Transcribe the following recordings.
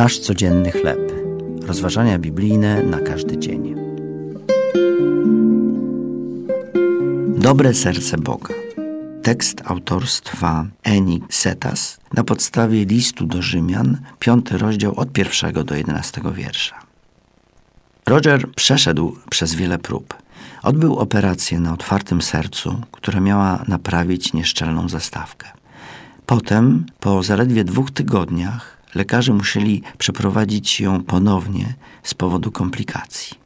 Nasz codzienny chleb. Rozważania biblijne na każdy dzień. Dobre serce Boga. Tekst autorstwa Eni Setas na podstawie listu do Rzymian, piąty rozdział od pierwszego do jedenastego wiersza. Roger przeszedł przez wiele prób. Odbył operację na otwartym sercu, która miała naprawić nieszczelną zastawkę. Potem, po zaledwie dwóch tygodniach, lekarze musieli przeprowadzić ją ponownie z powodu komplikacji.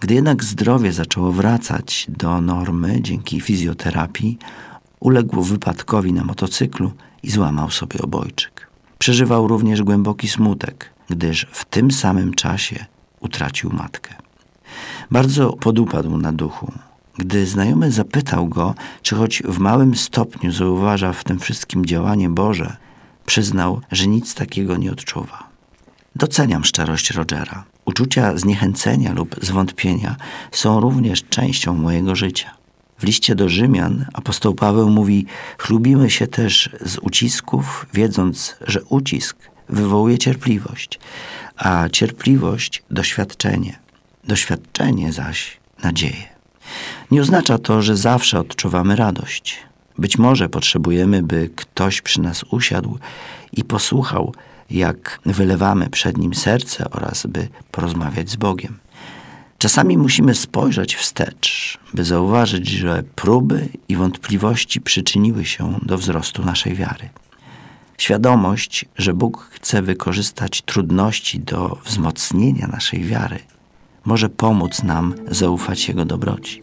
Gdy jednak zdrowie zaczęło wracać do normy dzięki fizjoterapii, uległ wypadkowi na motocyklu i złamał sobie obojczyk. Przeżywał również głęboki smutek, gdyż w tym samym czasie utracił matkę. Bardzo podupadł na duchu. Gdy znajomy zapytał go, czy choć w małym stopniu zauważa w tym wszystkim działanie Boże, przyznał, że nic takiego nie odczuwa. Doceniam szczerość Rogera. Uczucia zniechęcenia lub zwątpienia są również częścią mojego życia. W liście do Rzymian apostoł Paweł mówi: Chlubimy się też z ucisków, wiedząc, że ucisk wywołuje cierpliwość, a cierpliwość doświadczenie, doświadczenie zaś nadzieję. Nie oznacza to, że zawsze odczuwamy radość. Być może potrzebujemy, by ktoś przy nas usiadł i posłuchał, jak wylewamy przed nim serce oraz by porozmawiać z Bogiem. Czasami musimy spojrzeć wstecz, by zauważyć, że próby i wątpliwości przyczyniły się do wzrostu naszej wiary. Świadomość, że Bóg chce wykorzystać trudności do wzmocnienia naszej wiary, może pomóc nam zaufać Jego dobroci.